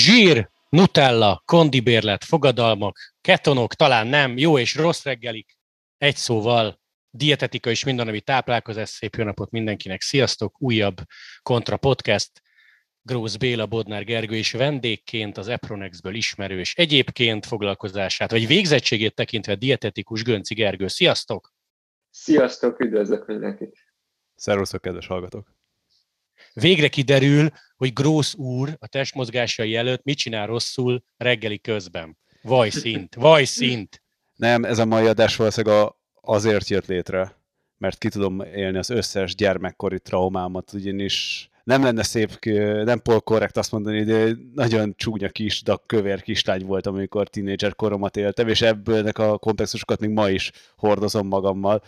Zsír, Nutella, kondibérlet, fogadalmak, ketonok, talán nem, jó és rossz reggelik. Egy szóval, dietetika és mindennapi táplálkozás. Szép jó napot mindenkinek. Sziasztok! Újabb Kontra Podcast. Grósz Béla, Bodnár Gergő és vendégként az Epronexből ismerős egyébként foglalkozását, vagy végzettségét tekintve dietetikus Gönci Gergő. Sziasztok! Sziasztok, üdvözlök mindenkit! Szervusztok, kedves hallgatók! Végre kiderül, hogy Grósz úr a testmozgásai előtt mit csinál rosszul reggeli közben. Vaj szint, vaj szint. Nem, ez a mai adás valószínűleg azért jött létre, mert ki tudom élni az összes gyermekkori traumámat, ugyanis nem lenne szép, nem polkorrekt azt mondani, de nagyon csúnya kis, de kövér kislány volt, amikor tínédzser koromat éltem, és ebből a komplexusokat még ma is hordozom magammal.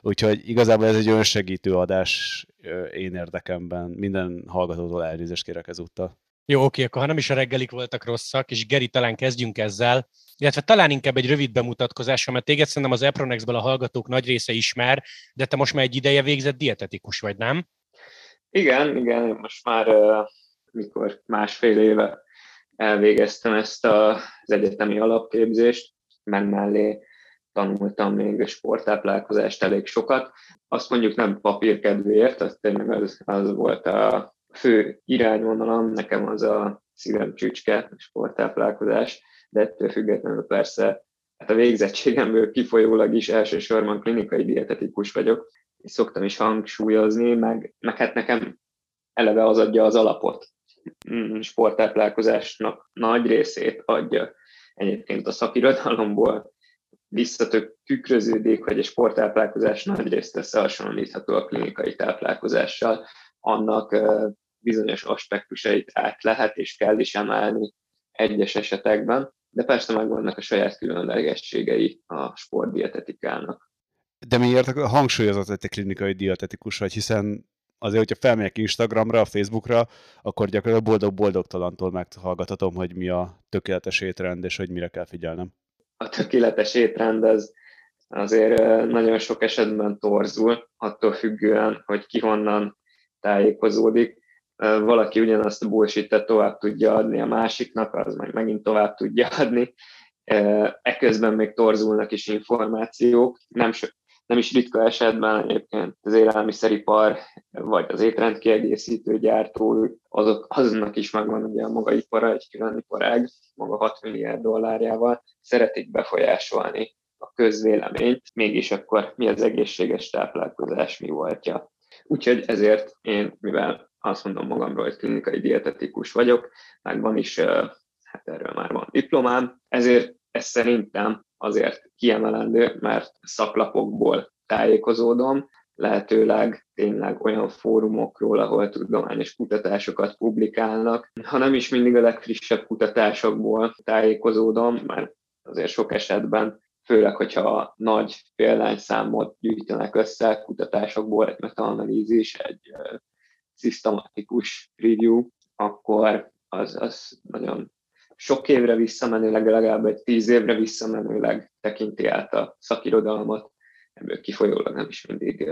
Úgyhogy igazából ez egy önsegítő adás én érdekemben. Minden hallgatótól elnézést kérek ezúttal. Jó, oké, akkor ha nem is a reggelik voltak rosszak, és Geri, talán kezdjünk ezzel, illetve talán inkább egy rövid bemutatkozás, mert téged szerintem az Epronexből a hallgatók nagy része ismer, de te most már egy ideje végzett dietetikus vagy, nem? Igen, igen, most már mikor másfél éve elvégeztem ezt az egyetemi alapképzést, meg mellé tanultam még sporttáplálkozást elég sokat. Azt mondjuk nem papírkedvéért, az tényleg az, az volt a fő irányvonalam, nekem az a szívem csücske, sporttáplálkozás, de ettől függetlenül persze hát a végzettségemből kifolyólag is elsősorban klinikai dietetikus vagyok, és szoktam is hangsúlyozni, meg, meg hát nekem eleve az adja az alapot. Mm, sporttáplálkozásnak nagy részét adja egyébként a szakirodalomból, visszatök tükröződik, hogy a sporttáplálkozás nagy részt összehasonlítható a klinikai táplálkozással, annak bizonyos aspektusait át lehet és kell is emelni egyes esetekben, de persze megvannak a saját különlegességei a sportdietetikának. De miért hangsúlyozott, hogy te klinikai dietetikus vagy, hiszen azért, hogyha felmegyek Instagramra, Facebookra, akkor gyakorlatilag boldog-boldogtalantól meghallgathatom, hogy mi a tökéletes étrend, és hogy mire kell figyelnem a tökéletes étrend az azért nagyon sok esetben torzul, attól függően, hogy ki honnan tájékozódik. Valaki ugyanazt a bullshit tovább tudja adni a másiknak, az meg megint tovább tudja adni. Eközben még torzulnak is információk. Nem, so, nem is ritka esetben egyébként az élelmiszeripar, vagy az étrendkiegészítő gyártó, azok, azonnak is megvan ugye a maga ipara, egy külön iparág, maga 6 milliárd dollárjával, szeretik befolyásolni a közvéleményt, mégis akkor mi az egészséges táplálkozás, mi voltja. Úgyhogy ezért én, mivel azt mondom magamról, hogy klinikai dietetikus vagyok, meg van is, hát erről már van diplomám, ezért ez szerintem azért kiemelendő, mert szaklapokból tájékozódom, lehetőleg tényleg olyan fórumokról, ahol tudományos kutatásokat publikálnak, ha nem is mindig a legfrissebb kutatásokból tájékozódom, mert azért sok esetben, főleg, hogyha nagy példányszámot gyűjtenek össze kutatásokból, egy metaanalízis, egy szisztematikus review, akkor az, az nagyon sok évre visszamenőleg, legalább egy tíz évre visszamenőleg tekinti át a szakirodalmat, ebből kifolyólag nem is mindig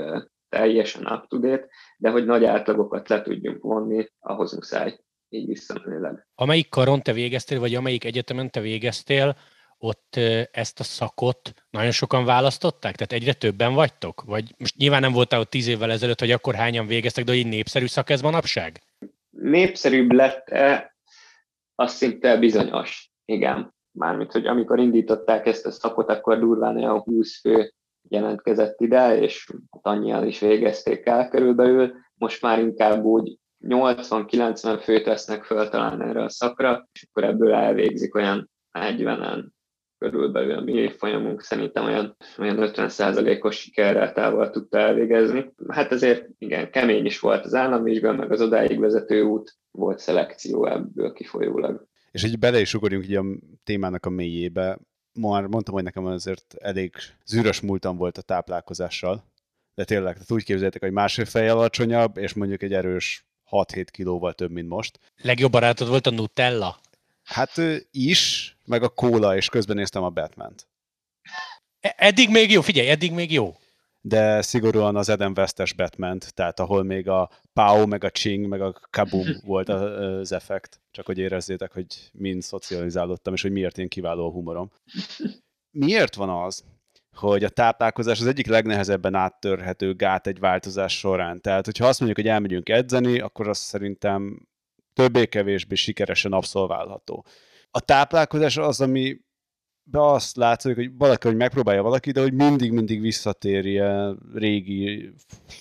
teljesen up to date, de hogy nagy átlagokat le tudjunk vonni, ahhoz muszáj így visszamenőleg. Amelyik karon te végeztél, vagy amelyik egyetemen te végeztél, ott ezt a szakot nagyon sokan választották? Tehát egyre többen vagytok? Vagy most nyilván nem voltál ott tíz évvel ezelőtt, hogy akkor hányan végeztek, de hogy népszerű szak ez manapság? Népszerűbb lett-e az szinte bizonyos, igen. Mármint, hogy amikor indították ezt a szakot, akkor durván olyan 20 fő jelentkezett ide, és annyian is végezték el körülbelül. Most már inkább úgy 80-90 főt vesznek föl talán erre a szakra, és akkor ebből elvégzik olyan 40-en körülbelül a mi évfolyamunk szerintem olyan, olyan 50%-os sikerrel távol tudta elvégezni. Hát azért igen, kemény is volt az államvizsga, meg az odáig vezető út, volt szelekció ebből kifolyólag. És így bele is ugorjunk így a témának a mélyébe. Már mondtam, hogy nekem azért elég zűrös múltam volt a táplálkozással, de tényleg, tehát úgy képzeljétek, hogy másfél fej alacsonyabb, és mondjuk egy erős 6-7 kilóval több, mint most. Legjobb barátod volt a Nutella? Hát is, meg a kóla, és közben néztem a Batman-t. E, eddig még jó, figyelj, eddig még jó. De szigorúan az Eden Westes batman tehát ahol még a Pau, meg a Ching, meg a Kabum volt az effekt. Csak hogy érezzétek, hogy mind szocializálódtam, és hogy miért én kiváló a humorom. Miért van az, hogy a táplálkozás az egyik legnehezebben áttörhető gát egy változás során. Tehát, hogyha azt mondjuk, hogy elmegyünk edzeni, akkor az szerintem többé-kevésbé sikeresen abszolválható. A táplálkozás az, ami be azt látszik, hogy valaki, hogy megpróbálja valaki, de hogy mindig-mindig visszatérje régi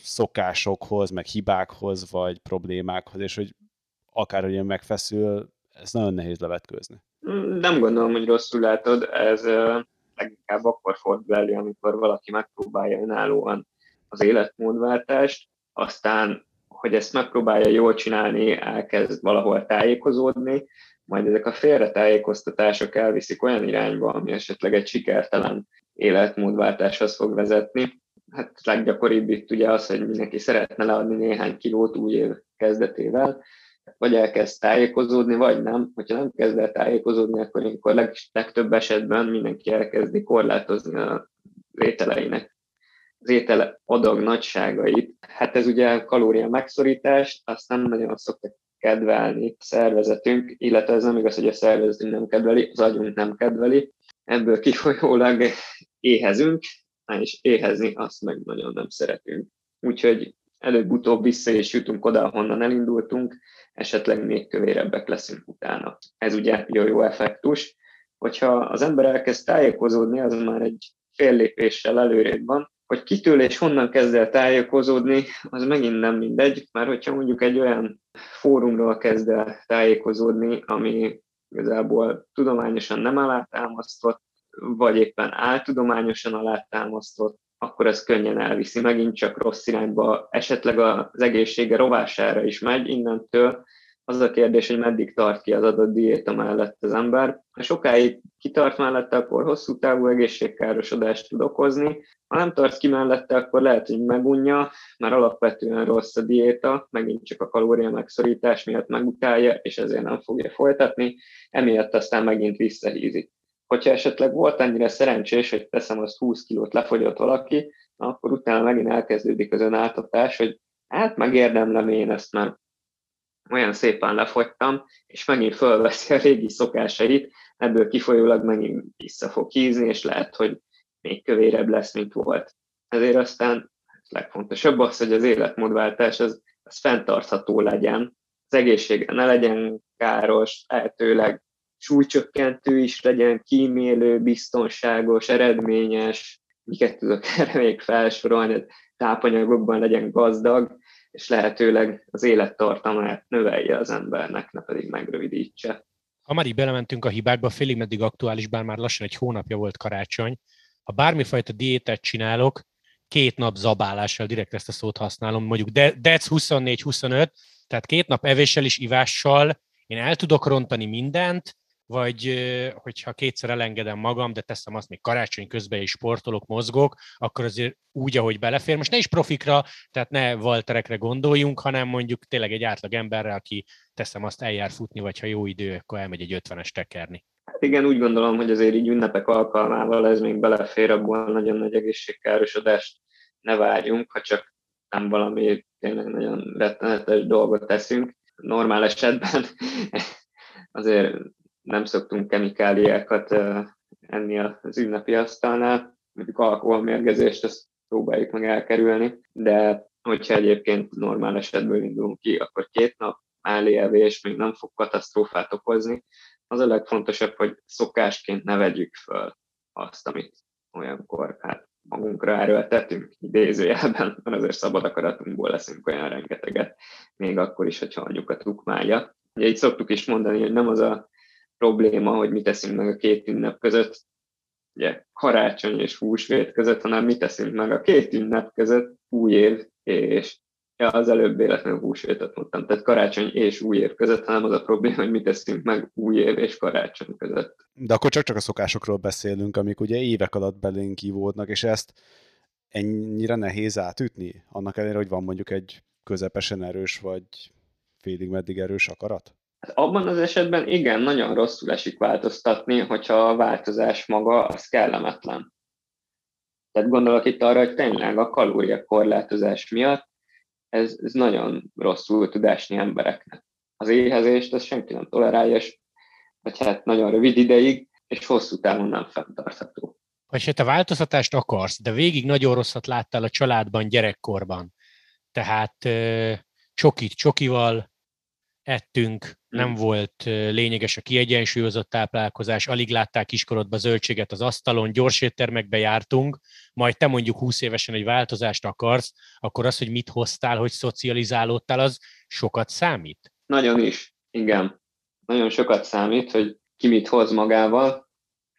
szokásokhoz, meg hibákhoz, vagy problémákhoz, és hogy akár ilyen megfeszül, ez nagyon nehéz levetkőzni. Nem gondolom, hogy rosszul látod, ez leginkább akkor fordul elő, amikor valaki megpróbálja önállóan az életmódváltást, aztán, hogy ezt megpróbálja jól csinálni, elkezd valahol tájékozódni, majd ezek a félretájékoztatások elviszik olyan irányba, ami esetleg egy sikertelen életmódváltáshoz fog vezetni. Hát leggyakoribb itt ugye az, hogy mindenki szeretne leadni néhány kilót új év kezdetével, vagy elkezd tájékozódni, vagy nem. Hogyha nem kezd el tájékozódni, akkor ilyenkor leg, legtöbb esetben mindenki elkezdi korlátozni a ételeinek az étel adag nagyságait. Hát ez ugye kalória megszorítást, azt nem nagyon szoktak kedvelni szervezetünk, illetve ez nem igaz, hogy a szervezetünk nem kedveli, az agyunk nem kedveli. Ebből kifolyólag éhezünk, és éhezni azt meg nagyon nem szeretünk. Úgyhogy előbb-utóbb vissza is jutunk oda, ahonnan elindultunk, esetleg még kövérebbek leszünk utána. Ez ugye jó-jó effektus. Hogyha az ember elkezd tájékozódni, az már egy fél lépéssel előrébb van, hogy kitől és honnan kezd el tájékozódni, az megint nem mindegy, mert hogyha mondjuk egy olyan fórumról kezd el tájékozódni, ami igazából tudományosan nem alátámasztott, vagy éppen áltudományosan alátámasztott, akkor ez könnyen elviszi, megint csak rossz irányba, esetleg az egészsége rovására is megy innentől, az a kérdés, hogy meddig tart ki az adott diéta mellett az ember. Ha sokáig kitart mellette, akkor hosszú távú egészségkárosodást tud okozni. Ha nem tart ki mellette, akkor lehet, hogy megunja, mert alapvetően rossz a diéta, megint csak a kalória megszorítás miatt megutálja, és ezért nem fogja folytatni, emiatt aztán megint visszahízik. Hogyha esetleg volt ennyire szerencsés, hogy teszem azt 20 kilót lefogyott valaki, akkor utána megint elkezdődik az önáltatás, hogy hát megérdemlem én ezt, mert olyan szépen lefogytam, és megint fölveszi a régi szokásait, ebből kifolyólag megint vissza fog hízni, és lehet, hogy még kövérebb lesz, mint volt. Ezért aztán legfontosabb az, hogy az életmódváltás az, az fenntartható legyen, az egészsége ne legyen káros, lehetőleg súlycsökkentő is legyen, kímélő, biztonságos, eredményes, miket tudok erre még felsorolni, tápanyagokban legyen gazdag, és lehetőleg az élettartamát növelje az embernek, ne pedig megrövidítse. Ha már így belementünk a hibákba, félig meddig aktuális, bár már lassan egy hónapja volt karácsony, ha bármifajta diétát csinálok, két nap zabálással, direkt ezt a szót használom, mondjuk DEC 24-25, tehát két nap evéssel és ivással én el tudok rontani mindent, vagy hogyha kétszer elengedem magam, de teszem azt még karácsony közben is sportolok, mozgok, akkor azért úgy, ahogy belefér. Most ne is profikra, tehát ne valterekre gondoljunk, hanem mondjuk tényleg egy átlag emberre, aki teszem azt eljár futni, vagy ha jó idő, akkor elmegy egy ötvenes tekerni. Igen, úgy gondolom, hogy azért így ünnepek alkalmával ez még belefér, abból nagyon nagy egészségkárosodást ne várjunk, ha csak nem valami tényleg nagyon rettenetes dolgot teszünk. Normál esetben azért nem szoktunk kemikáliákat enni az ünnepi asztalnál, mondjuk alkoholmérgezést, ezt próbáljuk meg elkerülni, de hogyha egyébként normál esetből indulunk ki, akkor két nap és még nem fog katasztrófát okozni. Az a legfontosabb, hogy szokásként ne vegyük föl azt, amit olyankor hát magunkra erőltetünk, idézőjelben, mert azért szabad akaratunkból leszünk olyan rengeteget, még akkor is, hogyha anyukat tukmálja. Ugye így szoktuk is mondani, hogy nem az a probléma, hogy mit teszünk meg a két ünnep között, ugye karácsony és húsvét között, hanem mit teszünk meg a két ünnep között, új év és ja, az előbb véletlenül húsvétet mondtam, tehát karácsony és új év között, hanem az a probléma, hogy mit teszünk meg új év és karácsony között. De akkor csak-csak a szokásokról beszélünk, amik ugye évek alatt belénk kívódnak, és ezt ennyire nehéz átütni? Annak ellenére, hogy van mondjuk egy közepesen erős, vagy félig meddig erős akarat? Hát abban az esetben igen, nagyon rosszul esik változtatni, hogyha a változás maga az kellemetlen. Tehát gondolok itt arra, hogy tényleg a kalóriakorlátozás miatt ez, ez nagyon rosszul tud esni embereknek. Az éhezést ezt senki nem tolerálja, és, vagy hát nagyon rövid ideig, és hosszú távon nem fenntartható. Vagy hát te változtatást akarsz, de végig nagyon rosszat láttál a családban gyerekkorban. Tehát csokit csokival ettünk, nem hmm. volt lényeges a kiegyensúlyozott táplálkozás, alig látták kiskorodba zöldséget az asztalon, gyors éttermekbe jártunk, majd te mondjuk 20 évesen egy változást akarsz, akkor az, hogy mit hoztál, hogy szocializálódtál, az sokat számít? Nagyon is, igen. Nagyon sokat számít, hogy ki mit hoz magával,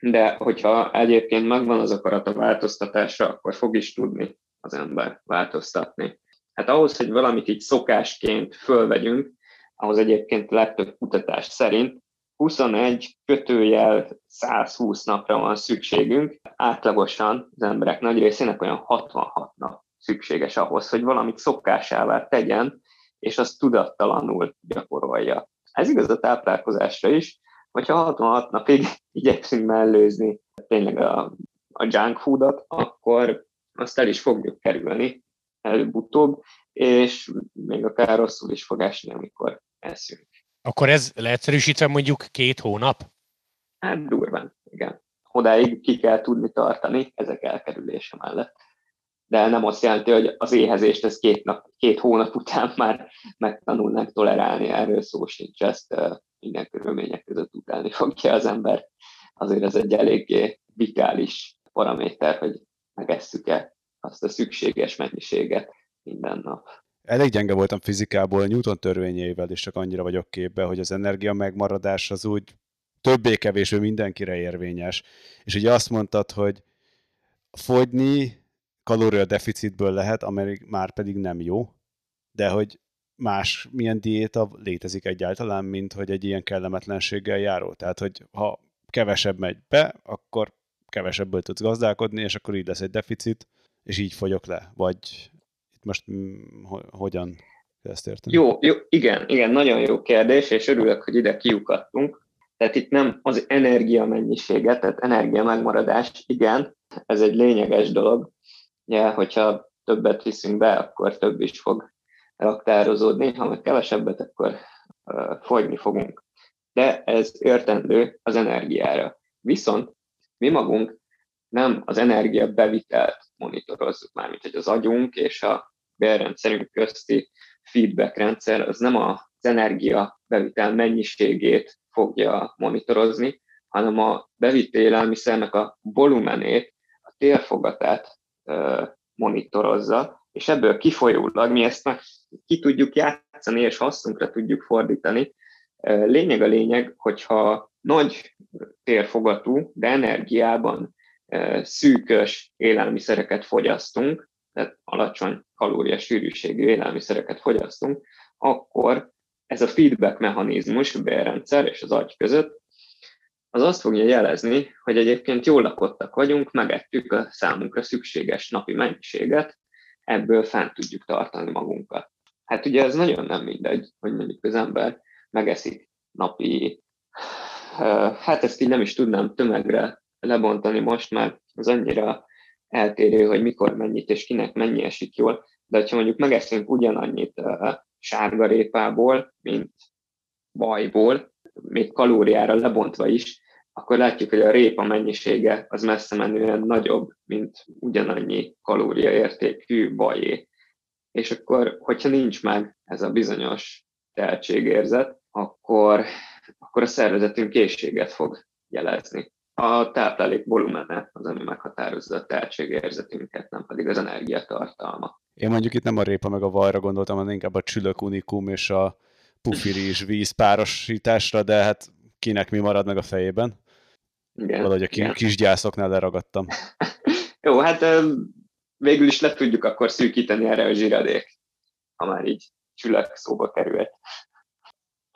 de hogyha egyébként megvan az akarat a változtatásra, akkor fog is tudni az ember változtatni. Hát ahhoz, hogy valamit így szokásként fölvegyünk, ahhoz egyébként legtöbb kutatás szerint 21 kötőjel 120 napra van szükségünk. Átlagosan az emberek nagy részének olyan 66 nap szükséges ahhoz, hogy valamit szokásává tegyen, és azt tudattalanul gyakorolja. Ez igaz a táplálkozásra is, hogyha 66 napig igyekszünk mellőzni tényleg a, a junk foodot, akkor azt el is fogjuk kerülni előbb-utóbb, és még akár rosszul is fog esni, amikor eszünk. Akkor ez leegyszerűsítve mondjuk két hónap? Hát durván, igen. Odáig ki kell tudni tartani ezek elkerülése mellett. De nem azt jelenti, hogy az éhezést ez két, nap, két hónap után már megtanulnánk tolerálni, erről szó sincs, ezt minden körülmények között utálni fogja az ember. Azért ez egy eléggé vitális paraméter, hogy megesszük-e azt a szükséges mennyiséget minden. Elég gyenge voltam fizikából, Newton törvényeivel is csak annyira vagyok képbe, hogy az energia megmaradás az úgy többé-kevésbé mindenkire érvényes. És ugye azt mondtad, hogy fogyni kalória deficitből lehet, amely már pedig nem jó, de hogy más milyen diéta létezik egyáltalán, mint hogy egy ilyen kellemetlenséggel járó. Tehát, hogy ha kevesebb megy be, akkor kevesebből tudsz gazdálkodni, és akkor így lesz egy deficit, és így fogyok le. Vagy most hogyan ezt érteni? Jó, jó, igen, igen, nagyon jó kérdés, és örülök, hogy ide kiukadtunk. Tehát itt nem az energia mennyisége, tehát energia megmaradás, igen, ez egy lényeges dolog. Ugye, hogyha többet viszünk be, akkor több is fog raktározódni, ha meg kevesebbet, akkor uh, fogyni fogunk. De ez értendő az energiára. Viszont mi magunk nem az energia bevitelt monitorozzuk már, mint hogy az agyunk és a bélrendszerünk közti feedback rendszer, az nem az energia bevitel mennyiségét fogja monitorozni, hanem a bevitt élelmiszernek a volumenét, a térfogatát monitorozza, és ebből kifolyólag mi ezt meg ki tudjuk játszani, és hasznunkra tudjuk fordítani. Lényeg a lényeg, hogyha nagy térfogatú, de energiában szűkös élelmiszereket fogyasztunk, tehát alacsony kalóriasűrűségű élelmiszereket fogyasztunk, akkor ez a feedback mechanizmus a bélrendszer és az agy között, az azt fogja jelezni, hogy egyébként jól lakottak vagyunk, megettük a számunkra szükséges napi mennyiséget, ebből fent tudjuk tartani magunkat. Hát ugye ez nagyon nem mindegy, hogy mondjuk az ember megeszik napi, hát ezt így nem is tudnám tömegre lebontani most, mert az annyira eltérő, hogy mikor mennyit és kinek mennyi esik jól, de ha mondjuk megeszünk ugyanannyit sárgarépából, mint bajból, még kalóriára lebontva is, akkor látjuk, hogy a répa mennyisége az messze menően nagyobb, mint ugyanannyi kalóriaértékű bajé. És akkor, hogyha nincs meg ez a bizonyos tehetségérzet, akkor, akkor a szervezetünk készséget fog jelezni. A táplálék volumene az, ami meghatározza a tehetségérzetünket, nem pedig az energiatartalma. Én mondjuk itt nem a répa meg a vajra gondoltam, hanem inkább a csülök unikum és a pufirizs víz párosításra, de hát kinek mi marad meg a fejében? Igen. Valahogy a igen. kis gyászoknál leragadtam. Jó, hát végül is le tudjuk akkor szűkíteni erre a zsiradék, ha már így csülök szóba került.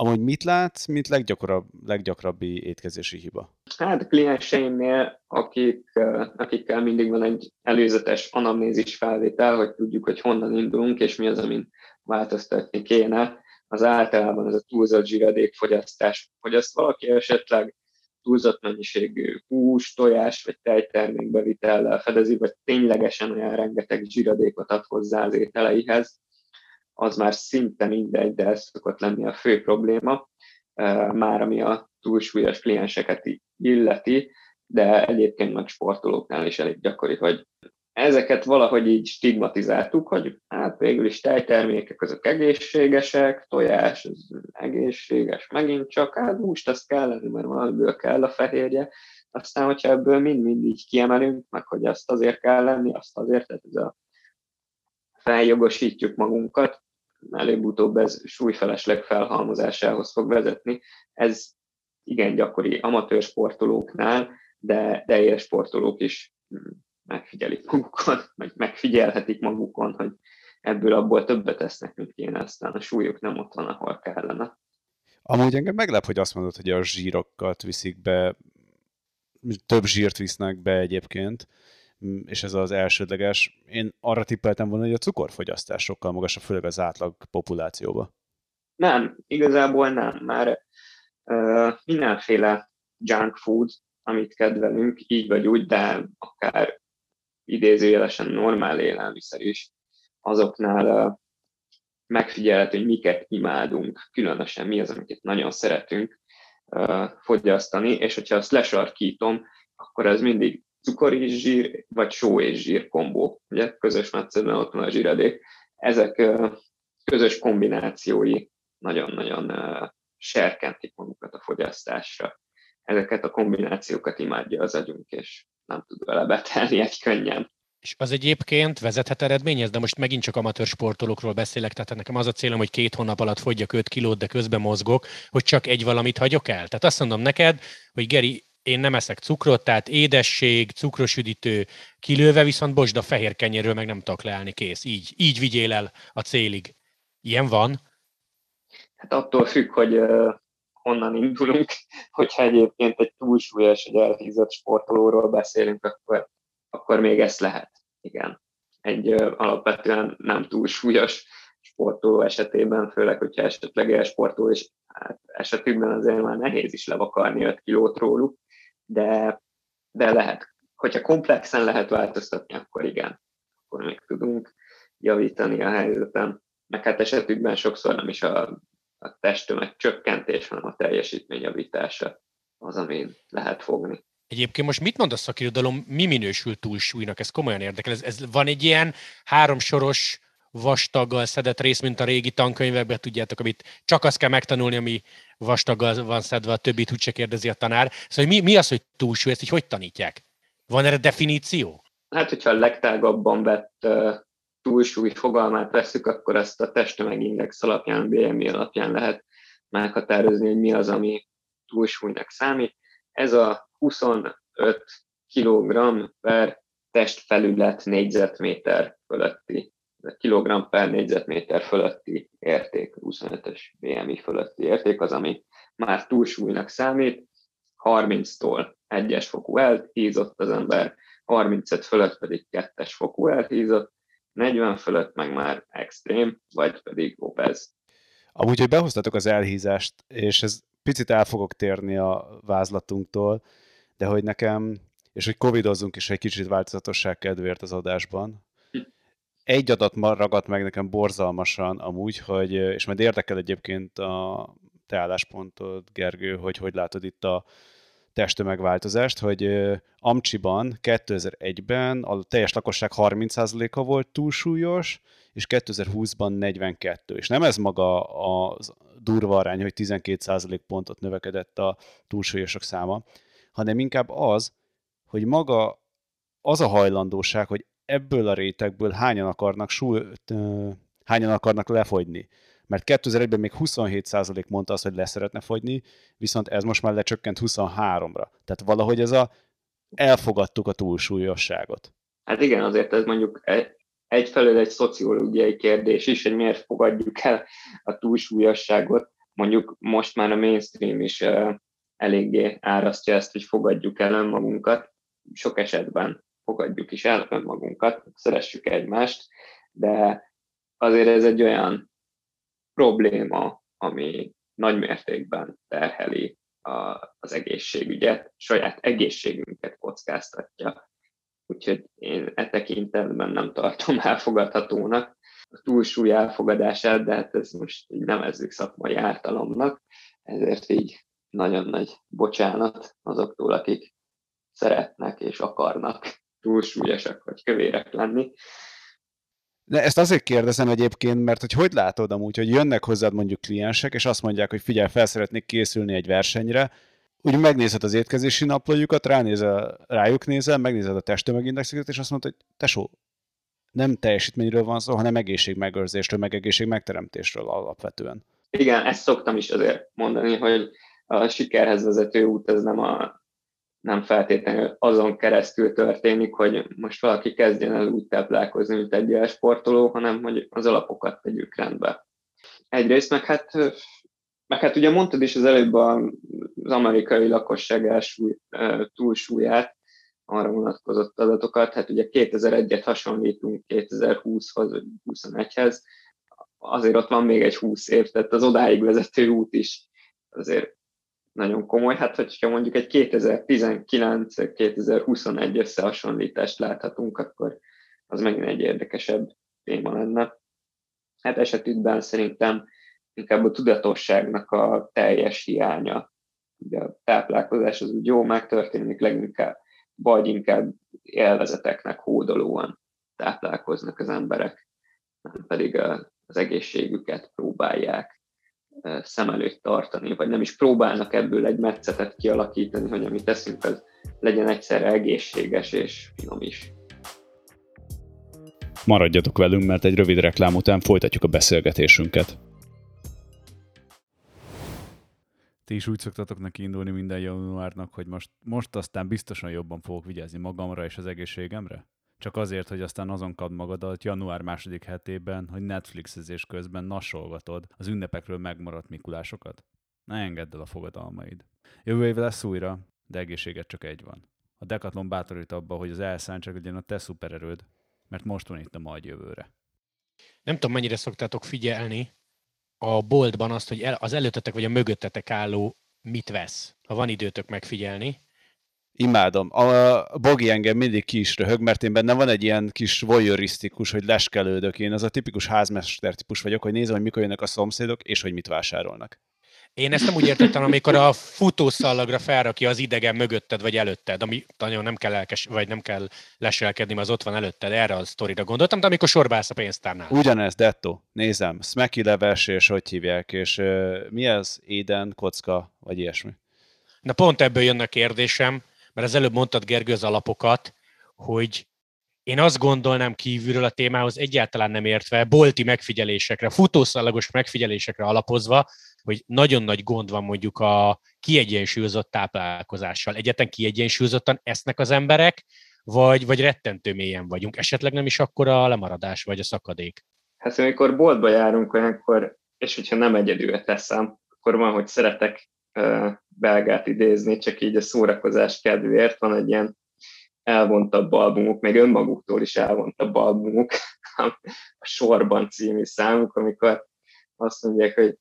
Amúgy mit látsz, mint leggyakorabb, leggyakrabbi étkezési hiba? Hát klienseimnél, akik, akikkel mindig van egy előzetes anamnézis felvétel, hogy tudjuk, hogy honnan indulunk, és mi az, amin változtatni kéne, az általában ez a túlzott zsiradékfogyasztás. Hogy ezt valaki esetleg túlzott mennyiségű hús, tojás vagy tejtermék bevitellel fedezi, vagy ténylegesen olyan rengeteg zsíradékot ad hozzá az ételeihez, az már szinte mindegy, de ez szokott lenni a fő probléma, már ami a túlsúlyos klienseket illeti, de egyébként meg sportolóknál is elég gyakori, hogy ezeket valahogy így stigmatizáltuk, hogy hát végül is tejtermékek azok egészségesek, tojás az egészséges, megint csak, hát húst azt kell lenni, mert valamiből kell a fehérje, aztán, hogyha ebből mind-mind így kiemelünk, meg hogy azt azért kell lenni, azt azért, tehát ez a feljogosítjuk magunkat, előbb-utóbb ez súlyfelesleg felhalmozásához fog vezetni. Ez igen gyakori amatőr sportolóknál, de, de élsportolók is megfigyelik magukon, vagy megfigyelhetik magukon, hogy ebből abból többet tesznek, mint kéne, aztán a súlyuk nem ott van, ahol kellene. Amúgy engem meglep, hogy azt mondod, hogy a zsírokat viszik be, több zsírt visznek be egyébként, és ez az elsődleges. Én arra tippeltem volna, hogy a cukorfogyasztás sokkal magasabb, főleg az átlag populációba. Nem, igazából nem. Már uh, mindenféle junk food, amit kedvelünk, így vagy úgy, de akár idézőjelesen normál élelmiszer is, azoknál megfigyelhető, hogy miket imádunk, különösen mi az, amiket nagyon szeretünk fogyasztani, és hogyha azt lesarkítom, akkor ez mindig cukor és zsír, vagy só és zsír kombó, ugye, közös metszedben ott van a zsíradék. Ezek közös kombinációi nagyon-nagyon serkentik magukat a fogyasztásra. Ezeket a kombinációkat imádja az agyunk, és nem tud vele betelni egy könnyen. És az egyébként vezethet eredményez, de most megint csak amatőr sportolókról beszélek, tehát nekem az a célom, hogy két hónap alatt fogyjak 5 kilót, de közben mozgok, hogy csak egy valamit hagyok el. Tehát azt mondom neked, hogy Geri, én nem eszek cukrot, tehát édesség, cukros üdítő kilőve, viszont bosd a fehér kenyérről meg nem tudok leállni, kész. Így, így vigyél el a célig. Ilyen van? Hát attól függ, hogy uh, honnan indulunk, hogyha egyébként egy túlsúlyos, egy elhízott sportolóról beszélünk, akkor, akkor még ezt lehet. Igen. Egy uh, alapvetően nem túlsúlyos sportoló esetében, főleg, hogyha esetleg elsportoló, és hát esetükben azért már nehéz is levakarni 5 kilót róluk, de, de lehet. Hogyha komplexen lehet változtatni, akkor igen, akkor még tudunk javítani a helyzeten. Meg hát esetükben sokszor nem is a, a testtömeg csökkentés, hanem a teljesítmény javítása az, amin lehet fogni. Egyébként most mit mond a szakirodalom, mi minősül túlsúlynak? Ez komolyan érdekel. Ez, ez van egy ilyen háromsoros vastaggal szedett rész, mint a régi tankönyvekben, tudjátok, amit csak azt kell megtanulni, ami vastaggal van szedve, a többit úgyse kérdezi a tanár. Szóval mi, mi az, hogy túlsúly, ezt így hogy tanítják? Van erre definíció? Hát, hogyha a legtágabban vett túlsúly fogalmát veszük, akkor ezt a testtömegindex alapján, BMI alapján lehet meghatározni, hogy mi az, ami túlsúlynak számít. Ez a 25 kg per testfelület négyzetméter fölötti kilogramm per négyzetméter fölötti érték, 25-ös BMI fölötti érték az, ami már túlsúlynak számít, 30-tól 1-es fokú elhízott az ember, 35 fölött pedig 2-es fokú elhízott, 40 fölött meg már extrém, vagy pedig obez. Amúgy, hogy behoztatok az elhízást, és ez picit el fogok térni a vázlatunktól, de hogy nekem, és hogy covidozzunk is egy kicsit változatosság kedvéért az adásban, egy adat ragadt meg nekem borzalmasan amúgy, hogy, és majd érdekel egyébként a te álláspontod, Gergő, hogy hogy látod itt a testtömegváltozást, hogy Amcsiban 2001-ben a teljes lakosság 30%-a volt túlsúlyos, és 2020-ban 42. És nem ez maga a durva arány, hogy 12% pontot növekedett a túlsúlyosok száma, hanem inkább az, hogy maga az a hajlandóság, hogy ebből a rétegből hányan akarnak, súly, hányan akarnak lefogyni. Mert 2001-ben még 27% mondta azt, hogy leszeretne fogyni, viszont ez most már lecsökkent 23-ra. Tehát valahogy ez a elfogadtuk a túlsúlyosságot. Hát igen, azért ez mondjuk egyfelől egy szociológiai kérdés is, hogy miért fogadjuk el a túlsúlyosságot. Mondjuk most már a mainstream is eléggé árasztja ezt, hogy fogadjuk el önmagunkat. Sok esetben fogadjuk is el önmagunkat, szeressük egymást, de azért ez egy olyan probléma, ami nagy mértékben terheli a, az egészségügyet, saját egészségünket kockáztatja. Úgyhogy én e tekintetben nem tartom elfogadhatónak a túlsúly elfogadását, de hát ez most így nevezzük szakmai ártalomnak, ezért így nagyon nagy bocsánat azoktól, akik szeretnek és akarnak túlsúlyosak vagy kövérek lenni. De ezt azért kérdezem egyébként, mert hogy hogy látod amúgy, hogy jönnek hozzád mondjuk kliensek, és azt mondják, hogy figyelj, fel szeretnék készülni egy versenyre, úgy megnézed az étkezési naplójukat, ránézel, rájuk nézel, megnézed a testtömegindexeket, és azt mondod, hogy tesó, nem teljesítményről van szó, hanem egészségmegőrzésről, meg egészségmegteremtésről alapvetően. Igen, ezt szoktam is azért mondani, hogy a sikerhez vezető út ez nem, a, nem feltétlenül azon keresztül történik, hogy most valaki kezdjen el úgy táplálkozni, mint egy sportoló, hanem hogy az alapokat tegyük rendbe. Egyrészt, meg hát, meg hát ugye mondtad is az előbb az amerikai lakosság elsúly, túlsúlyát, arra vonatkozott adatokat, hát ugye 2001-et hasonlítunk 2020-hoz, vagy 2021-hez, azért ott van még egy 20 év, tehát az odáig vezető út is azért nagyon komoly. Hát, hogyha mondjuk egy 2019-2021 összehasonlítást láthatunk, akkor az megint egy érdekesebb téma lenne. Hát esetünkben szerintem inkább a tudatosságnak a teljes hiánya. Ugye a táplálkozás az úgy jó megtörténik, leginkább vagy inkább élvezeteknek hódolóan táplálkoznak az emberek, nem pedig az egészségüket próbálják szem előtt tartani, vagy nem is próbálnak ebből egy metszetet kialakítani, hogy amit teszünk, az legyen egyszerre egészséges és finom is. Maradjatok velünk, mert egy rövid reklám után folytatjuk a beszélgetésünket. ti is úgy szoktatok neki indulni minden januárnak, hogy most, most aztán biztosan jobban fogok vigyázni magamra és az egészségemre? Csak azért, hogy aztán azon kap magadat január második hetében, hogy Netflixezés közben nasolgatod az ünnepekről megmaradt Mikulásokat? Ne engedd el a fogadalmaid. Jövő év lesz újra, de egészséget csak egy van. A Decathlon bátorít abba, hogy az elszántság legyen a te szupererőd, mert most van itt a majd jövőre. Nem tudom, mennyire szoktátok figyelni, a boltban azt, hogy az előttetek vagy a mögöttetek álló mit vesz, ha van időtök megfigyelni. Imádom. A Bogi engem mindig ki is röhög, mert én benne van egy ilyen kis voyeurisztikus, hogy leskelődök. Én az a tipikus házmester típus vagyok, hogy nézem, hogy mikor jönnek a szomszédok, és hogy mit vásárolnak. Én ezt nem úgy értettem, amikor a futószallagra felrakja az idegen mögötted vagy előtted, ami nagyon nem kell elkes, vagy nem kell leselkedni, mert az ott van előtted, erre a sztorira gondoltam, de amikor sorbálsz a pénztárnál. Ugyanez, Detto, nézem, Smacky leves, és hogy hívják, és uh, mi ez? Éden, kocka, vagy ilyesmi. Na pont ebből jön a kérdésem, mert az előbb mondtad Gergő az alapokat, hogy én azt gondolnám kívülről a témához egyáltalán nem értve, bolti megfigyelésekre, futószallagos megfigyelésekre alapozva, hogy nagyon nagy gond van mondjuk a kiegyensúlyozott táplálkozással. Egyetlen kiegyensúlyozottan esznek az emberek, vagy, vagy rettentő mélyen vagyunk. Esetleg nem is akkor a lemaradás vagy a szakadék. Hát amikor boltba járunk olyankor, és hogyha nem egyedül teszem, akkor van, hogy szeretek belgát idézni, csak így a szórakozás kedvéért van egy ilyen elvontabb albumuk, még önmaguktól is elvontabb albumuk, a Sorban című számuk, amikor azt mondják, hogy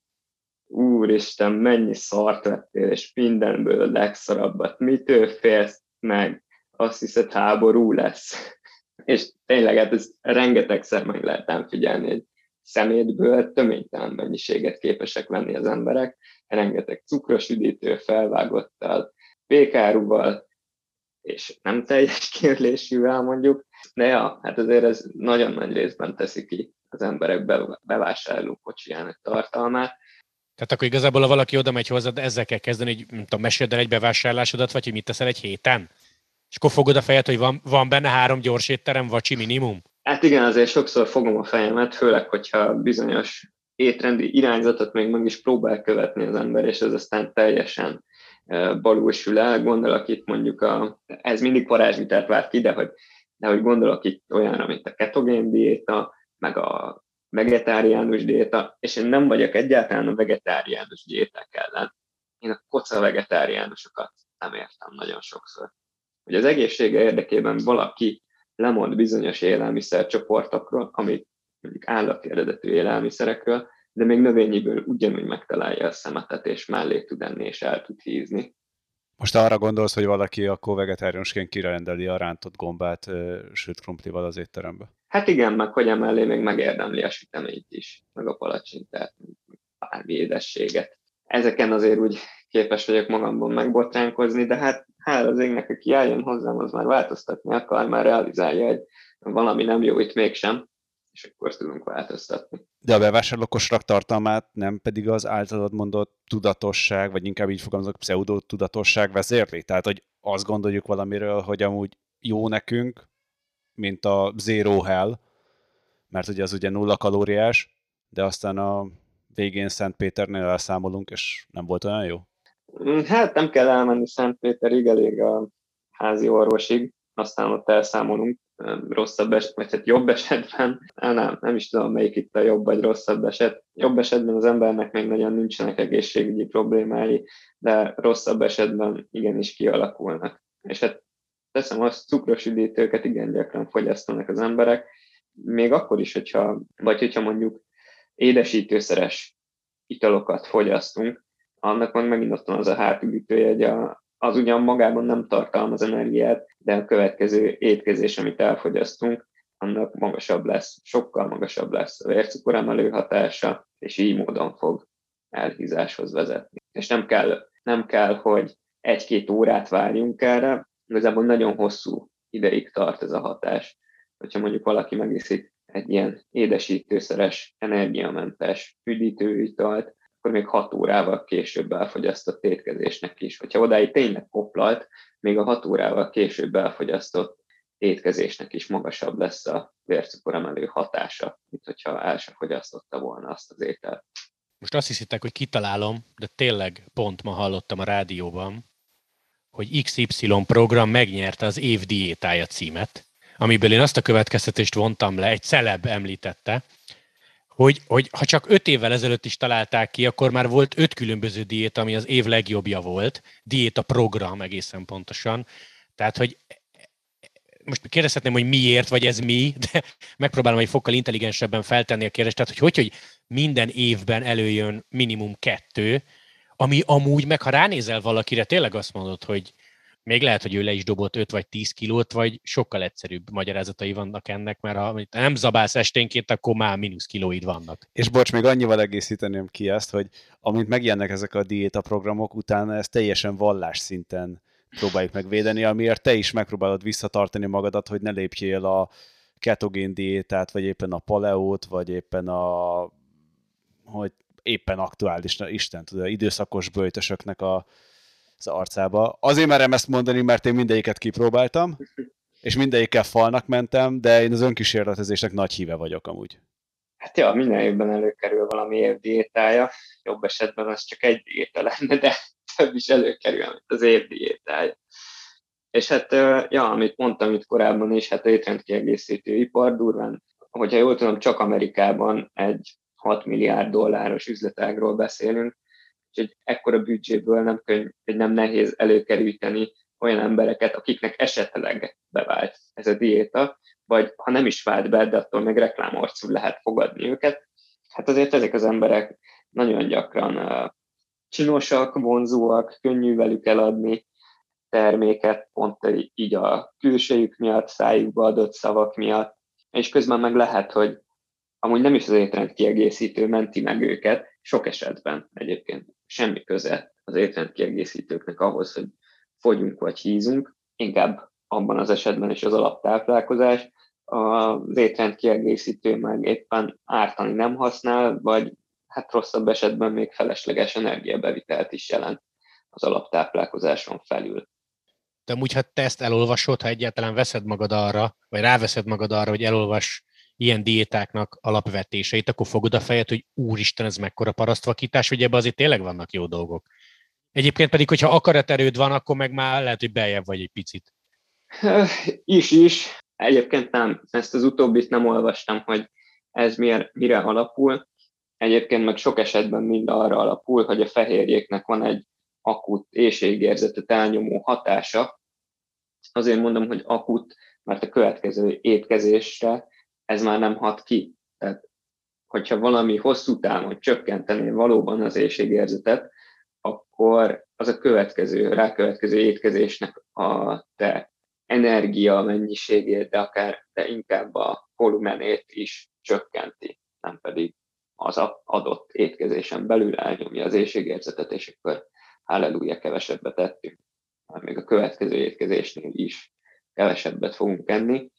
úristen, mennyi szart vettél, és mindenből a legszarabbat, mitől félsz meg, azt hiszed háború lesz. és tényleg hát ez rengetegszer meg lehet figyelni, egy szemétből töménytelen mennyiséget képesek venni az emberek, rengeteg cukros üdítő felvágottal, pékáruval, és nem teljes kérlésűvel mondjuk, de ja, hát azért ez nagyon nagy részben teszi ki az emberek bevásárló kocsijának tartalmát, tehát akkor igazából, ha valaki oda megy hozzád, ezzel kell kezdeni, hogy nem tudom, meséld el egy bevásárlásodat, vagy hogy mit teszel egy héten? És akkor fogod a fejed, hogy van, van benne három gyors étterem, vacsi minimum? Hát igen, azért sokszor fogom a fejemet, főleg, hogyha bizonyos étrendi irányzatot még meg is próbál követni az ember, és ez aztán teljesen balulsül el. Gondolok itt mondjuk, a, ez mindig varázsvitát vált ki, de hogy, de hogy gondolok itt olyanra, mint a ketogén diéta, meg a vegetáriánus diéta, és én nem vagyok egyáltalán a vegetáriánus diéták ellen. Én a koca vegetáriánusokat nem értem nagyon sokszor. Hogy az egészsége érdekében valaki lemond bizonyos élelmiszercsoportokról, amit mondjuk állati eredetű élelmiszerekről, de még növényiből ugyanúgy megtalálja a szemetet, és mellé tud enni, és el tud hízni. Most arra gondolsz, hogy valaki akkor vegetáriánusként kirendeli a rántott gombát sőt krumplival az étterembe? Hát igen, meg hogy emellé még megérdemli a süteményt is, meg a palacsintát, bármi édességet. Ezeken azért úgy képes vagyok magamban megbotránkozni, de hát hála az égnek, aki eljön hozzám, az már változtatni akar, már realizálja, hogy valami nem jó itt mégsem, és akkor tudunk változtatni. De a bevásárlókosrak tartalmát nem pedig az általad mondott tudatosság, vagy inkább így fogalmazok, pseudo tudatosság vezérli? Tehát, hogy azt gondoljuk valamiről, hogy amúgy jó nekünk, mint a Zero Hell, mert ugye az ugye nulla kalóriás, de aztán a végén Szent Péternél elszámolunk, és nem volt olyan jó? Mm, hát nem kell elmenni Szent Péterig, elég a házi orvosig, aztán ott elszámolunk rosszabb eset, vagy hát jobb esetben, nem, nem is tudom, melyik itt a jobb vagy rosszabb eset. Jobb esetben az embernek még nagyon nincsenek egészségügyi problémái, de rosszabb esetben igenis kialakulnak. És hát teszem azt, cukros üdítőket igen gyakran fogyasztanak az emberek, még akkor is, hogyha, vagy hogyha mondjuk édesítőszeres italokat fogyasztunk, annak meg megint ott van az a hátulütője, hogy a, az ugyan magában nem tartalmaz energiát, de a következő étkezés, amit elfogyasztunk, annak magasabb lesz, sokkal magasabb lesz a vércukoremelő hatása, és így módon fog elhízáshoz vezetni. És nem kell, nem kell, hogy egy-két órát várjunk erre, igazából nagyon hosszú ideig tart ez a hatás. Hogyha mondjuk valaki megiszik egy ilyen édesítőszeres, energiamentes üdítőitalt, akkor még 6 órával később elfogyasztott étkezésnek is. Hogyha odáig tényleg koplalt, még a 6 órával később elfogyasztott étkezésnek is magasabb lesz a vércukoremelő hatása, mint hogyha el sem fogyasztotta volna azt az ételt. Most azt hiszitek, hogy kitalálom, de tényleg pont ma hallottam a rádióban, hogy XY program megnyerte az év diétája címet, amiből én azt a következtetést vontam le, egy celeb említette, hogy, hogy ha csak öt évvel ezelőtt is találták ki, akkor már volt öt különböző diéta, ami az év legjobbja volt. Diéta program egészen pontosan. Tehát, hogy most kérdezhetném, hogy miért, vagy ez mi, de megpróbálom egy fokkal intelligensebben feltenni a kérdést. Tehát, hogy hogy, hogy minden évben előjön minimum kettő, ami amúgy, meg ha ránézel valakire, tényleg azt mondod, hogy még lehet, hogy ő le is dobott 5 vagy 10 kilót, vagy sokkal egyszerűbb magyarázatai vannak ennek, mert ha nem zabálsz esténként, akkor már mínusz kilóid vannak. És bocs, még annyival egészíteném ki ezt, hogy amint megjelennek ezek a diéta programok, utána ezt teljesen vallás szinten próbáljuk megvédeni, amiért te is megpróbálod visszatartani magadat, hogy ne lépjél a ketogén diétát, vagy éppen a paleót, vagy éppen a hogy éppen aktuális, Isten tudja, időszakos bőjtösöknek a az arcába. Azért merem ezt mondani, mert én mindegyiket kipróbáltam, és mindegyikkel falnak mentem, de én az önkísérletezésnek nagy híve vagyok amúgy. Hát ja, minden évben előkerül valami év diétája, jobb esetben az csak egy diéta lenne, de több is előkerül, mint az év diétája. És hát, ja, amit mondtam itt korábban is, hát étrendkiegészítő ipar durván, hogyha jól tudom, csak Amerikában egy 6 milliárd dolláros üzletágról beszélünk, Úgyhogy ekkora büdzséből nem könny, hogy nem nehéz előkerülteni olyan embereket, akiknek esetleg bevált ez a diéta, vagy ha nem is vált be, de attól még reklámorcú lehet fogadni őket. Hát azért ezek az emberek nagyon gyakran csinosak, vonzóak, könnyű velük eladni terméket, pont így a külsejük miatt, szájukba adott szavak miatt, és közben meg lehet, hogy amúgy nem is az étrend kiegészítő menti meg őket, sok esetben egyébként semmi köze az étrendkiegészítőknek ahhoz, hogy fogyunk vagy hízunk, inkább abban az esetben is az alaptáplálkozás, az étrendkiegészítő meg éppen ártani nem használ, vagy hát rosszabb esetben még felesleges energiabevitelt is jelent az alaptáplálkozáson felül. De amúgy, ha te ezt elolvasod, ha egyáltalán veszed magad arra, vagy ráveszed magad arra, hogy elolvas ilyen diétáknak alapvetéseit, akkor fogod a fejed, hogy úristen, ez mekkora parasztvakítás, hogy ebbe azért tényleg vannak jó dolgok. Egyébként pedig, hogyha akaraterőd van, akkor meg már lehet, hogy beljebb vagy egy picit. Is is. Egyébként nem. Ezt az utóbbit nem olvastam, hogy ez mire, mire alapul. Egyébként meg sok esetben mind arra alapul, hogy a fehérjéknek van egy akut éjségérzetet elnyomó hatása. Azért mondom, hogy akut, mert a következő étkezésre ez már nem hat ki. Tehát hogyha valami hosszú távon csökkentené valóban az éjségérzetet, akkor az a következő, rákövetkező étkezésnek a te energia mennyiségét, de akár de inkább a volumenét is csökkenti, nem pedig az adott étkezésen belül elnyomja az éjségérzetet, és akkor halleluja, kevesebbet ettünk. Még a következő étkezésnél is kevesebbet fogunk enni.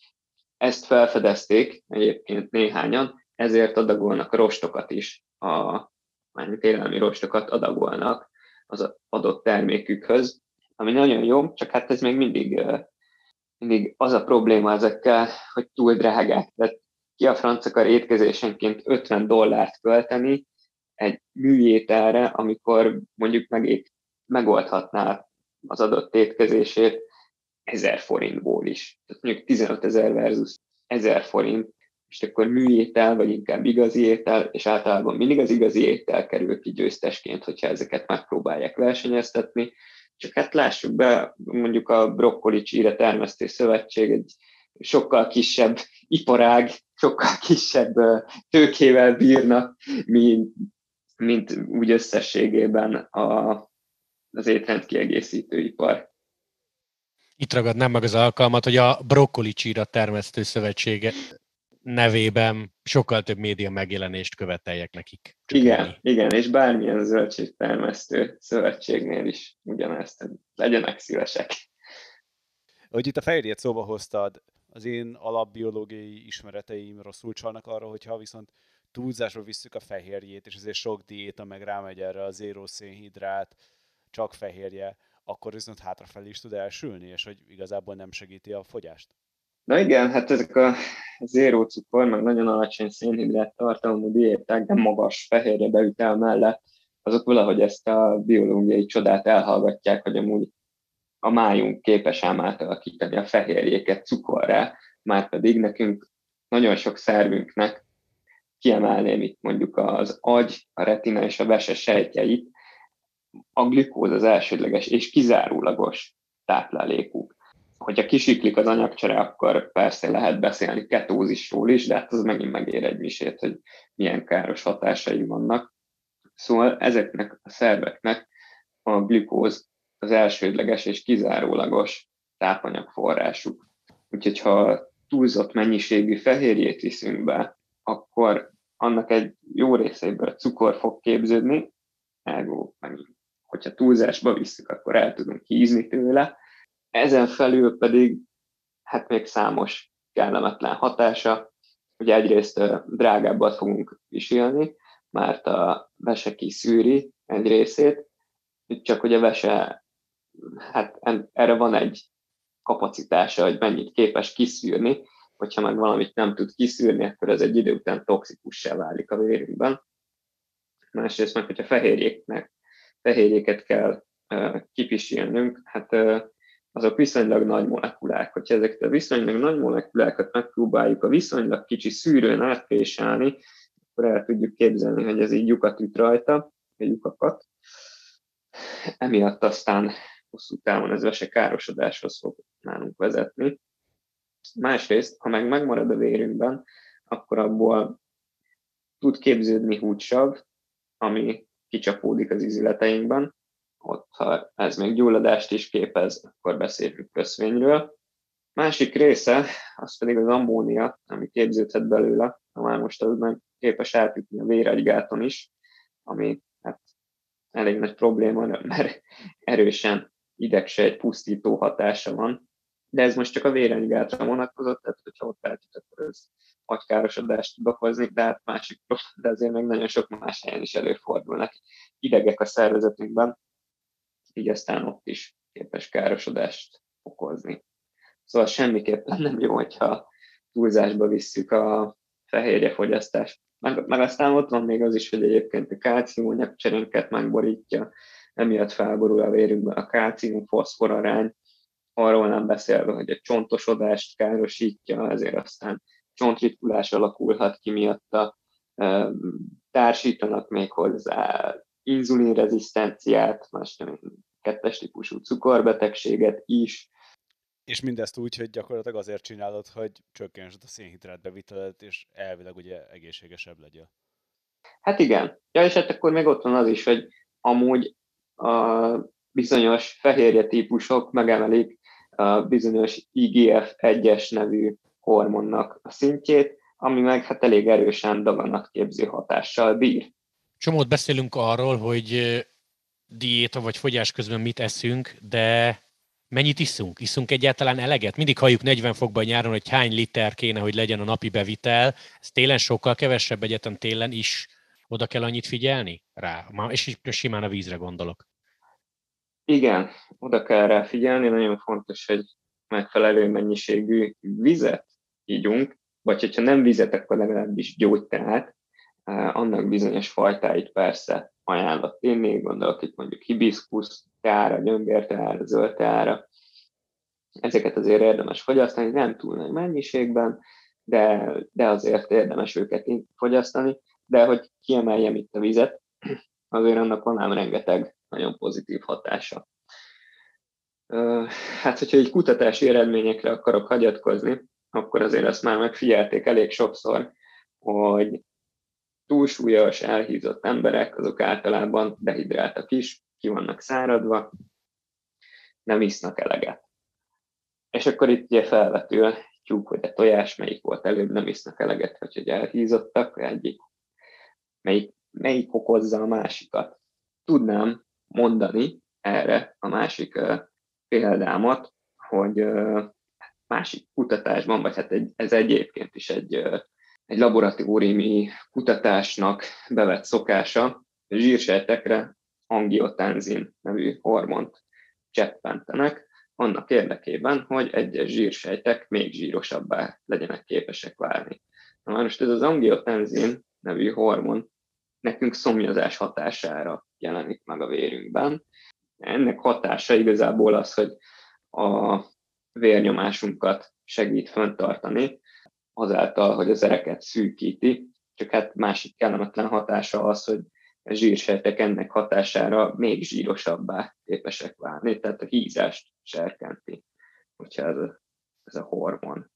Ezt felfedezték egyébként néhányan, ezért adagolnak rostokat is, a mondjuk élelmi rostokat adagolnak az adott termékükhöz, ami nagyon jó, csak hát ez még mindig, mindig az a probléma ezekkel, hogy túl drágák. Tehát ki a franc akar étkezésenként 50 dollárt költeni egy műételre, amikor mondjuk meg, megoldhatná az adott étkezését 1000 forintból is. Tehát mondjuk 15 ezer versus 1000 forint, és akkor műétel, vagy inkább igazi étel, és általában mindig az igazi étel kerül ki győztesként, hogyha ezeket megpróbálják versenyeztetni. Csak hát lássuk be, mondjuk a Brokkoli Csíre Termesztő Szövetség egy sokkal kisebb iparág, sokkal kisebb tőkével bírnak, mint, mint úgy összességében a, az étrend kiegészítő ipar. Itt ragadnám meg az alkalmat, hogy a Brokkoli Csíra Termesztő Szövetsége nevében sokkal több média megjelenést követeljek nekik. igen, ennyi. igen, és bármilyen zöldségtermesztő szövetségnél is ugyanezt, legyenek szívesek. Hogy itt a fehérjét szóba hoztad, az én alapbiológiai ismereteim rosszul csalnak arra, hogyha viszont túlzásra visszük a fehérjét, és ezért sok diéta meg rámegy erre a zéró szénhidrát, csak fehérje, akkor viszont hátrafelé is tud elsülni, és hogy igazából nem segíti a fogyást. Na igen, hát ezek a zéró cukor, meg nagyon alacsony szénhidrát tartalmú diéták, de magas fehérje beütel mellett, azok valahogy ezt a biológiai csodát elhallgatják, hogy amúgy a májunk képes ám átalakítani a fehérjéket cukorra, már pedig nekünk nagyon sok szervünknek kiemelném itt mondjuk az agy, a retina és a vese sejtjeit, a glükóz az elsődleges és kizárólagos táplálékuk hogyha kisiklik az anyagcsere, akkor persze lehet beszélni ketózisról is, de hát az megint megér egy misét, hogy milyen káros hatásai vannak. Szóval ezeknek a szerveknek a glükóz az elsődleges és kizárólagos tápanyagforrásuk. Úgyhogy ha túlzott mennyiségű fehérjét viszünk be, akkor annak egy jó részéből cukor fog képződni, ergo megint, hogyha túlzásba visszük, akkor el tudunk hízni tőle, ezen felül pedig hát még számos kellemetlen hatása. Ugye egyrészt drágábbat fogunk viselni, mert a vese kiszűri egy részét, csak hogy a vese, hát erre van egy kapacitása, hogy mennyit képes kiszűrni, hogyha meg valamit nem tud kiszűrni, akkor ez egy idő után toxikussá válik a vérünkben. Másrészt meg, hogyha fehérjéknek, fehérjéket kell kipisilnünk, hát azok viszonylag nagy molekulák. Hogyha ezeket a viszonylag nagy molekulákat megpróbáljuk a viszonylag kicsi szűrőn átpésálni, akkor el tudjuk képzelni, hogy ez így lyukat üt rajta, a lyukakat. Emiatt aztán hosszú távon ez vese károsodáshoz fog nálunk vezetni. Másrészt, ha meg megmarad a vérünkben, akkor abból tud képződni húgysav, ami kicsapódik az izületeinkben, ott ha ez még gyulladást is képez, akkor beszélünk köszvényről. Másik része, az pedig az ammónia, ami képződhet belőle, ha már most az meg képes átjutni a véregygáton is, ami hát elég nagy probléma, mert erősen idegsejt pusztító hatása van, de ez most csak a véregygátra vonatkozott, tehát hogyha ott átjut, akkor ez agykárosodást tud okozni, de hát másik, de azért még nagyon sok más helyen is előfordulnak idegek a szervezetünkben, így aztán ott is képes károsodást okozni. Szóval semmiképpen nem jó, hogyha túlzásba visszük a fehérjefogyasztást. Meg, meg aztán ott van még az is, hogy egyébként a kálcium cserénket megborítja, emiatt felborul a vérünkben a kálcium-foszfor arány, arról nem beszélve, hogy a csontosodást károsítja, ezért aztán csontritkulás alakulhat ki miatta, társítanak még hozzá inzulinrezisztenciát, más nem kettes típusú cukorbetegséget is. És mindezt úgy, hogy gyakorlatilag azért csinálod, hogy csökkentsd a szénhidrát bevitelet, és elvileg ugye egészségesebb legyen. Hát igen. Ja, és hát akkor még ott van az is, hogy amúgy a bizonyos fehérje típusok megemelik a bizonyos IGF-1-es nevű hormonnak a szintjét, ami meg hát elég erősen daganatképző hatással bír. Csomót beszélünk arról, hogy diéta vagy fogyás közben mit eszünk, de mennyit iszunk? Iszunk egyáltalán eleget? Mindig halljuk 40 fokban nyáron, hogy hány liter kéne, hogy legyen a napi bevitel. Ez télen sokkal kevesebb, egyetem télen is oda kell annyit figyelni rá. És simán a vízre gondolok. Igen, oda kell rá figyelni, nagyon fontos, hogy megfelelő mennyiségű vizet ígyunk, vagy hogyha nem vizet, akkor legalábbis gyógyteát, annak bizonyos fajtáit persze ajánlott. Inni, gondolok itt mondjuk hibiszkusz teára, gyömbérteára, zöld teára. Ezeket azért érdemes fogyasztani, nem túl nagy mennyiségben, de, de azért érdemes őket fogyasztani, de hogy kiemeljem itt a vizet, azért annak van ám rengeteg nagyon pozitív hatása. Hát, hogyha egy kutatási eredményekre akarok hagyatkozni, akkor azért azt már megfigyelték elég sokszor, hogy túlsúlyos, elhízott emberek, azok általában dehidráltak is, ki vannak száradva, nem isznak eleget. És akkor itt ugye felvetül tyúk vagy a tojás, melyik volt előbb, nem isznak eleget, vagy hogy elhízottak, egyik, melyik, melyik okozza a másikat. Tudnám mondani erre a másik példámat, hogy másik kutatásban, vagy hát ez egyébként is egy, egy laboratóriumi kutatásnak bevett szokása, zsírsejtekre angiotenzin nevű hormont cseppentenek, annak érdekében, hogy egyes zsírsejtek még zsírosabbá legyenek képesek válni. Na most ez az angiotenzin nevű hormon nekünk szomjazás hatására jelenik meg a vérünkben. Ennek hatása igazából az, hogy a vérnyomásunkat segít föntartani, azáltal, hogy az ereket szűkíti, csak hát másik kellemetlen hatása az, hogy a zsírsejtek ennek hatására még zsírosabbá képesek válni, tehát a hízást serkenti, hogyha ez a, ez a hormon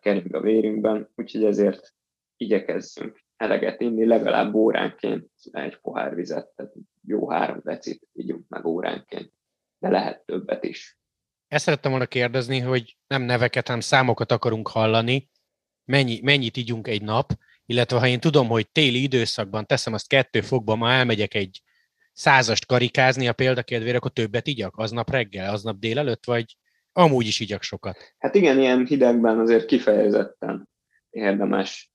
kering a vérünkben, úgyhogy ezért igyekezzünk eleget inni, legalább óránként egy pohár vizet, tehát jó három decit ígyunk meg óránként, de lehet többet is. Ezt szerettem volna kérdezni, hogy nem neveket, hanem számokat akarunk hallani. Mennyi, mennyit ígyunk egy nap, illetve ha én tudom, hogy téli időszakban teszem azt kettő fokba, ma elmegyek egy százast karikázni a példakedvére, akkor többet igyak aznap reggel, aznap délelőtt, vagy amúgy is igyak sokat? Hát igen, ilyen hidegben azért kifejezetten érdemes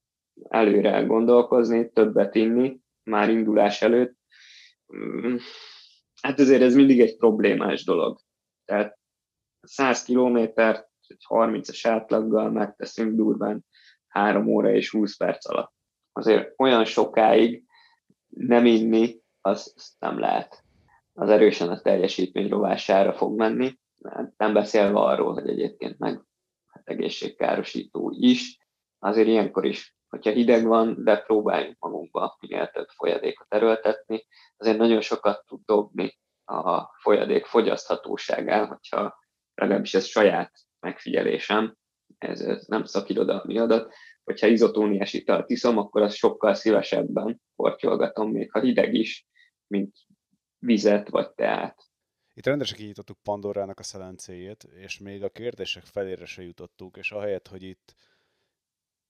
előre gondolkozni, többet inni, már indulás előtt. Mm, hát azért ez mindig egy problémás dolog. Tehát 100 kilométert egy 30-as átlaggal megteszünk durván 3 óra és 20 perc alatt. Azért olyan sokáig nem inni, az, nem lehet. Az erősen a teljesítmény rovására fog menni, nem beszélve arról, hogy egyébként meg hát egészségkárosító is. Azért ilyenkor is, hogyha hideg van, de próbáljunk magunkba minél több folyadékot erőltetni. Azért nagyon sokat tud dobni a folyadék fogyaszthatóságán, hogyha legalábbis ez saját megfigyelésem, ez, ez nem szakirodalmi adat, hogyha izotóniás italt iszom, akkor azt sokkal szívesebben portyolgatom, még ha hideg is, mint vizet vagy teát. Itt rendesen kinyitottuk Pandorának a szelencéjét, és még a kérdések felére se jutottuk, és ahelyett, hogy itt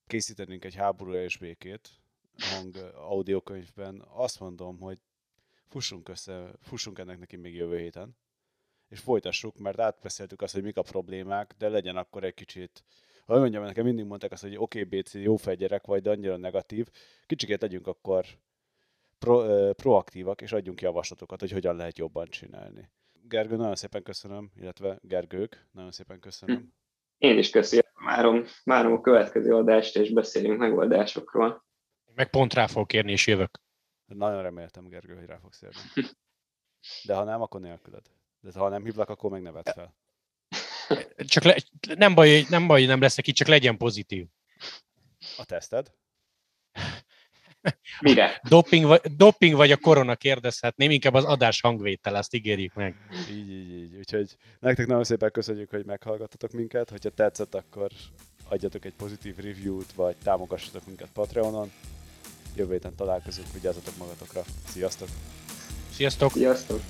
készítenénk egy háború és békét hang audiokönyvben, azt mondom, hogy fussunk össze, fussunk ennek neki még jövő héten, és folytassuk, mert átbeszéltük azt, hogy mik a problémák, de legyen akkor egy kicsit ha mondjam, nekem mindig mondták azt, hogy oké, okay, BC, jó fegyerek vagy, de annyira negatív. Kicsiket legyünk akkor pro, proaktívak, és adjunk javaslatokat, hogy hogyan lehet jobban csinálni. Gergő, nagyon szépen köszönöm, illetve Gergők, nagyon szépen köszönöm. Én is köszönöm, várom, várom a következő adást, és beszélünk megoldásokról. Meg pont rá fogok kérni, és jövök. Nagyon reméltem, Gergő, hogy rá fogsz érni. De ha nem, akkor nélküled. De ha nem hívlak, akkor meg nevet fel. Csak le, nem, baj, nem baj, nem lesz neki, csak legyen pozitív. A teszted? Mire? Doping vagy, doping vagy a korona kérdezhetném, inkább az adás hangvétel, azt ígérjük meg. Így, így, így. Úgyhogy nektek nagyon szépen köszönjük, hogy meghallgattatok minket. Hogyha tetszett, akkor adjatok egy pozitív review-t, vagy támogassatok minket Patreonon. jövő héten találkozunk, vigyázzatok magatokra. Sziasztok! Sziasztok! Sziasztok!